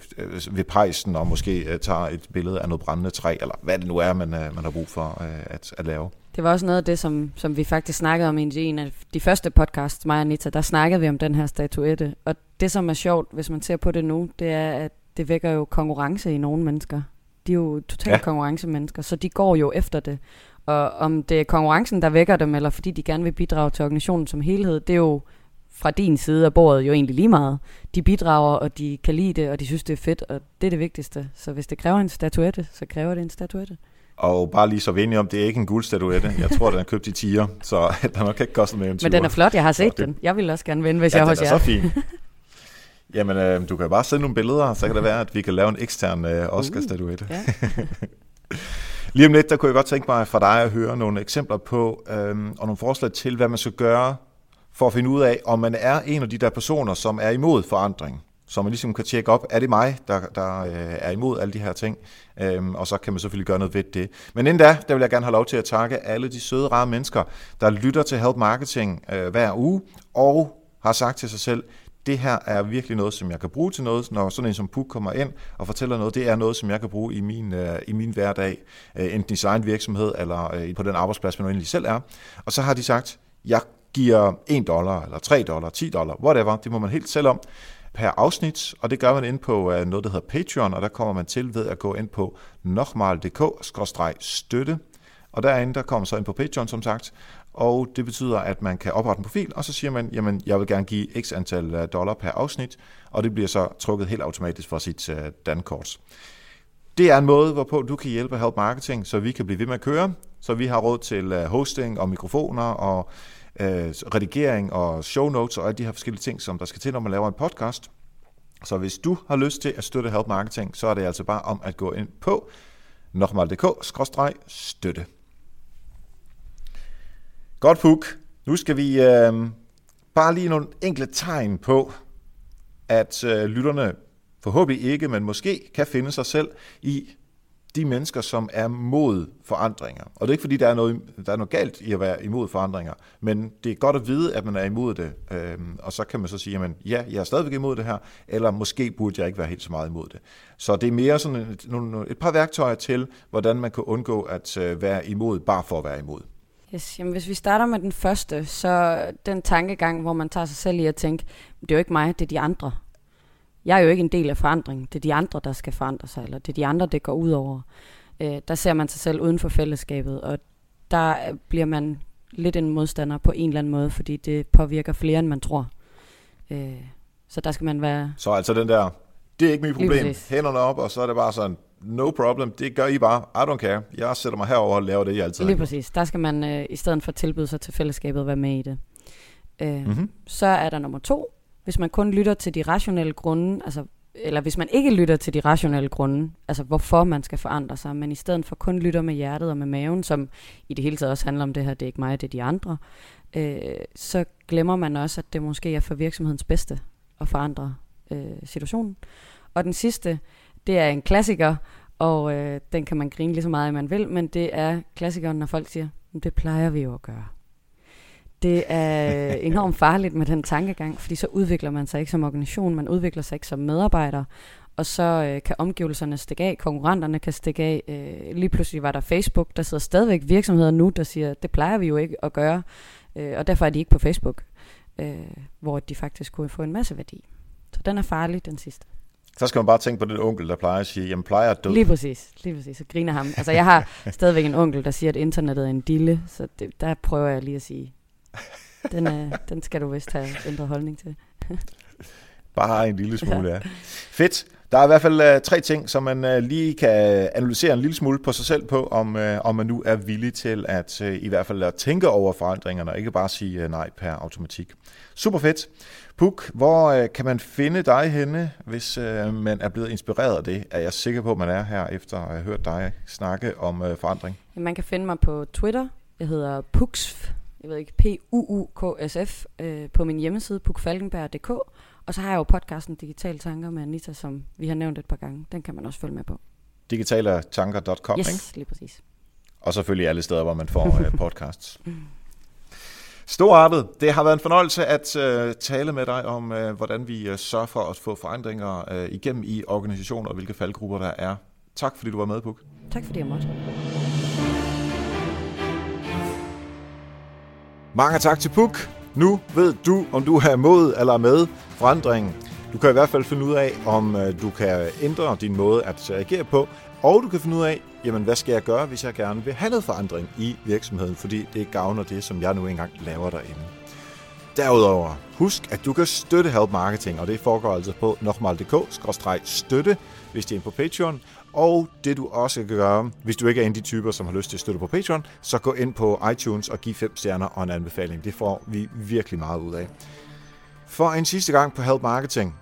ved pejsen, og måske øh, tager et billede af noget brændende træ, eller hvad det nu er, man, øh, man har brug for øh, at, at lave. Det var også noget af det, som, som vi faktisk snakkede om i en af de første podcasts, mig og Anita, der snakkede vi om den her statuette. Og det, som er sjovt, hvis man ser på det nu, det er, at det vækker jo konkurrence i nogle mennesker. De er jo totalt ja. konkurrencemennesker, så de går jo efter det. Og om det er konkurrencen, der vækker dem, eller fordi de gerne vil bidrage til organisationen som helhed, det er jo fra din side af bordet jo egentlig lige meget. De bidrager, og de kan lide det, og de synes, det er fedt, og det er det vigtigste. Så hvis det kræver en statuette, så kræver det en statuette. Og bare lige så vi om, det er ikke en guldstatuette. Jeg tror, den er købt i tiger, så den nok ikke kostet mere end 20 Men den er flot, jeg har set den. Jeg vil også gerne vinde, hvis ja, jeg er hos jer. Ja, den er så fin. Jamen, øh, du kan bare sende nogle billeder, så kan det være, at vi kan lave en ekstern øh, Oscar-statuette. Uh, ja. Lige om lidt, der kunne jeg godt tænke mig fra dig at høre nogle eksempler på, øh, og nogle forslag til, hvad man skal gøre for at finde ud af, om man er en af de der personer, som er imod forandring så man ligesom kan tjekke op, er det mig, der, der øh, er imod alle de her ting, øhm, og så kan man selvfølgelig gøre noget ved det. Men inden da, der vil jeg gerne have lov til at takke alle de søde, rare mennesker, der lytter til Help Marketing øh, hver uge, og har sagt til sig selv, det her er virkelig noget, som jeg kan bruge til noget, når sådan en som Puk kommer ind og fortæller noget. Det er noget, som jeg kan bruge i min, øh, i min hverdag, øh, enten i sin virksomhed eller øh, på den arbejdsplads, man egentlig selv er. Og så har de sagt, jeg giver 1 dollar, eller 3 dollar, 10 dollar, whatever, det må man helt selv om per afsnit, og det gør man ind på øh, noget, der hedder Patreon, og der kommer man til ved at gå ind på nokmal.dk-støtte, og derinde, der kommer så ind på Patreon, som sagt, og det betyder, at man kan oprette en profil, og så siger man, jamen, jeg vil gerne give x antal øh, dollar per afsnit, og det bliver så trukket helt automatisk fra sit øh, dankort. Det er en måde, hvorpå du kan hjælpe Help Marketing, så vi kan blive ved med at køre, så vi har råd til hosting og mikrofoner og øh, redigering og show notes og alle de her forskellige ting, som der skal til, når man laver en podcast. Så hvis du har lyst til at støtte Help Marketing, så er det altså bare om at gå ind på nokmal.dk-støtte. Godt, Puk. Nu skal vi øh, bare lige nogle enkle tegn på, at øh, lytterne forhåbentlig ikke, men måske kan finde sig selv i de mennesker, som er mod forandringer. Og det er ikke fordi, der er noget, der er noget galt i at være imod forandringer, men det er godt at vide, at man er imod det. Øhm, og så kan man så sige, at ja, jeg er stadigvæk imod det her, eller måske burde jeg ikke være helt så meget imod det. Så det er mere sådan et, et par værktøjer til, hvordan man kan undgå at øh, være imod, bare for at være imod. Yes, jamen hvis vi starter med den første, så den tankegang, hvor man tager sig selv i at tænke, det er jo ikke mig, det er de andre. Jeg er jo ikke en del af forandringen. Det er de andre, der skal forandre sig, eller det er de andre, det går ud over. Øh, der ser man sig selv uden for fællesskabet, og der bliver man lidt en modstander på en eller anden måde, fordi det påvirker flere, end man tror. Øh, så der skal man være... Så altså den der, det er ikke mit problem, hænderne op, og så er det bare sådan, no problem, det gør I bare, I don't care, jeg sætter mig herover og laver det, jeg altid Lige præcis, der skal man øh, i stedet for tilbyde sig til fællesskabet være med i det. Øh, mm-hmm. Så er der nummer to, hvis man kun lytter til de rationelle grunde, altså, eller hvis man ikke lytter til de rationelle grunde, altså hvorfor man skal forandre sig, men i stedet for kun lytter med hjertet og med maven, som i det hele taget også handler om det her, det er ikke mig, det er de andre, øh, så glemmer man også, at det måske er for virksomhedens bedste at forandre øh, situationen. Og den sidste, det er en klassiker, og øh, den kan man grine lige så meget, man vil, men det er klassikeren, når folk siger, det plejer vi jo at gøre. Det er enormt farligt med den tankegang, fordi så udvikler man sig ikke som organisation, man udvikler sig ikke som medarbejder, og så øh, kan omgivelserne stikke af, konkurrenterne kan stikke af. Øh, lige pludselig var der Facebook, der sidder stadigvæk virksomheder nu, der siger, det plejer vi jo ikke at gøre, øh, og derfor er de ikke på Facebook, øh, hvor de faktisk kunne få en masse værdi. Så den er farlig, den sidste. Så skal man bare tænke på den onkel, der plejer at sige, jamen plejer at dø. Lige præcis, lige præcis. Så griner ham. Altså jeg har stadigvæk en onkel, der siger, at internettet er en dille, så det, der prøver jeg lige at sige, Den, er, den skal du vist have ændret holdning til. Bare en lille smule, ja. Fedt. Der er i hvert fald uh, tre ting, som man uh, lige kan analysere en lille smule på sig selv på, om, uh, om man nu er villig til at i hvert fald at tænke over forandringerne, og ikke bare sige nej per automatik. Super fedt. Puk, hvor kan man finde dig henne, hvis man er blevet inspireret af det? Er jeg sikker på, at man er her, efter at have hørt dig snakke om forandring? Man kan finde mig på Twitter. Jeg hedder Puksf, jeg ved ikke, P-U-U-K-S-F, øh, på min hjemmeside, pukfalkenberg.dk. Og så har jeg jo podcasten Digitale Tanker med Anita, som vi har nævnt et par gange. Den kan man også følge med på. Digitaletanker.com, yes, ikke? lige præcis. Og selvfølgelig alle steder, hvor man får uh, podcasts. Storartet, det har været en fornøjelse at uh, tale med dig om, uh, hvordan vi uh, sørger for at få forandringer uh, igennem i organisationer, og hvilke faldgrupper der er. Tak fordi du var med, Puk. Tak fordi jeg måtte. Mange tak til Puk. Nu ved du, om du er mod eller med forandringen. Du kan i hvert fald finde ud af, om øh, du kan ændre din måde at øh, reagere på, og du kan finde ud af, jamen hvad skal jeg gøre, hvis jeg gerne vil have noget forandring i virksomheden, fordi det gavner det, som jeg nu engang laver derinde. Derudover, husk, at du kan støtte Help Marketing, og det foregår altså på nokmal.dk-støtte, hvis det er på Patreon. Og det du også kan gøre, hvis du ikke er en af de typer, som har lyst til at støtte på Patreon, så gå ind på iTunes og giv fem stjerner og en anbefaling. Det får vi virkelig meget ud af. For en sidste gang på Help Marketing,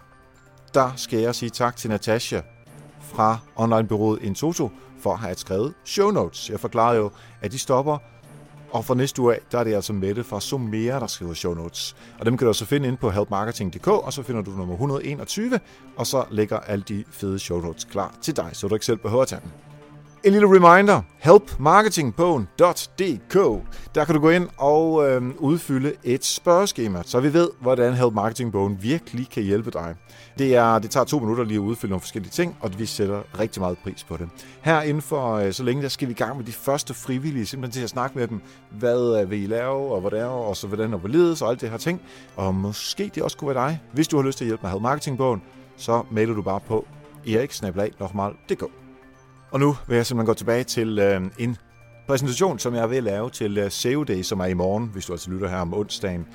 der skal jeg sige tak til Natasha fra onlinebyrået Intoto for at have skrevet show notes. Jeg forklarede jo, at de stopper og fra næste uge af, der er det altså Mette fra Sumera, der skriver show notes. Og dem kan du også finde ind på helpmarketing.dk, og så finder du nummer 121, og så ligger alle de fede show notes klar til dig, så du ikke selv behøver at tage dem. En lille reminder, helpmarketingbogen.dk. Der kan du gå ind og øh, udfylde et spørgeskema, så vi ved, hvordan Help virkelig kan hjælpe dig. Det, er, det tager to minutter lige at udfylde nogle forskellige ting, og vi sætter rigtig meget pris på det. Her inden for øh, så længe, der skal vi i gang med de første frivillige, simpelthen til at snakke med dem, hvad øh, vil I lave, og hvordan, og så hvordan og hvorledes, og alt det her ting. Og måske det også kunne være dig. Hvis du har lyst til at hjælpe med Help så mailer du bare på eriksnabelag.dk. Og nu vil jeg simpelthen gå tilbage til øh, en præsentation, som jeg vil lave til øh, SEO Day, som er i morgen, hvis du altså lytter her om onsdagen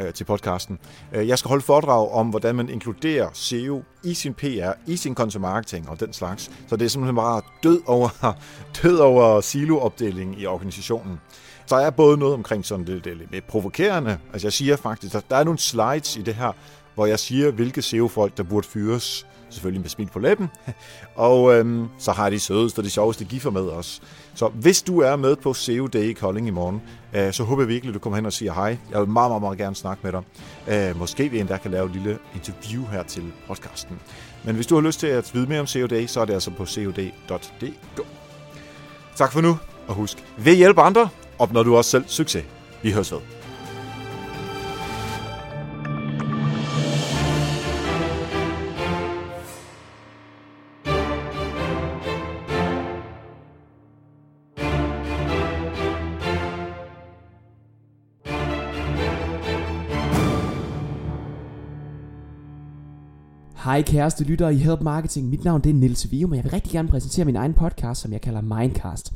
øh, til podcasten. Øh, jeg skal holde foredrag om, hvordan man inkluderer SEO i sin PR, i sin content marketing og den slags. Så det er simpelthen bare død over, død over siloopdeling i organisationen. Så er både noget omkring sådan det, det lidt provokerende. Altså jeg siger faktisk, at der er nogle slides i det her, hvor jeg siger, hvilke SEO-folk, der burde fyres selvfølgelig med smil på læben. Og øhm, så har de sødeste og de sjoveste giffer med os. Så hvis du er med på SEO Day i Kolding i morgen, øh, så håber jeg virkelig, at du kommer hen og siger hej. Jeg vil meget, meget, meget gerne snakke med dig. Øh, måske vi endda kan lave et lille interview her til podcasten. Men hvis du har lyst til at vide mere om SEO Day, så er det altså på cod.dk. Tak for nu, og husk, ved hjælpe andre, opnår du også selv succes. Vi høres ved. Hej kæreste lyttere i Help Marketing. Mit navn det er Nils Vium, og jeg vil rigtig gerne præsentere min egen podcast, som jeg kalder Mindcast.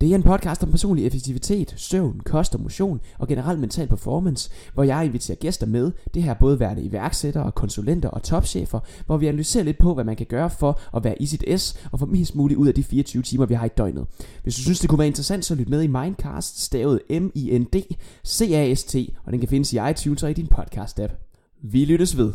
Det er en podcast om personlig effektivitet, søvn, kost og motion og generelt mental performance, hvor jeg inviterer gæster med, det her både værende iværksættere, konsulenter og topchefer, hvor vi analyserer lidt på, hvad man kan gøre for at være i sit S og få mest muligt ud af de 24 timer, vi har i døgnet. Hvis du synes, det kunne være interessant, så lyt med i Mindcast, stavet M-I-N-D-C-A-S-T, og den kan findes i iTunes og i din podcast-app. Vi lyttes ved.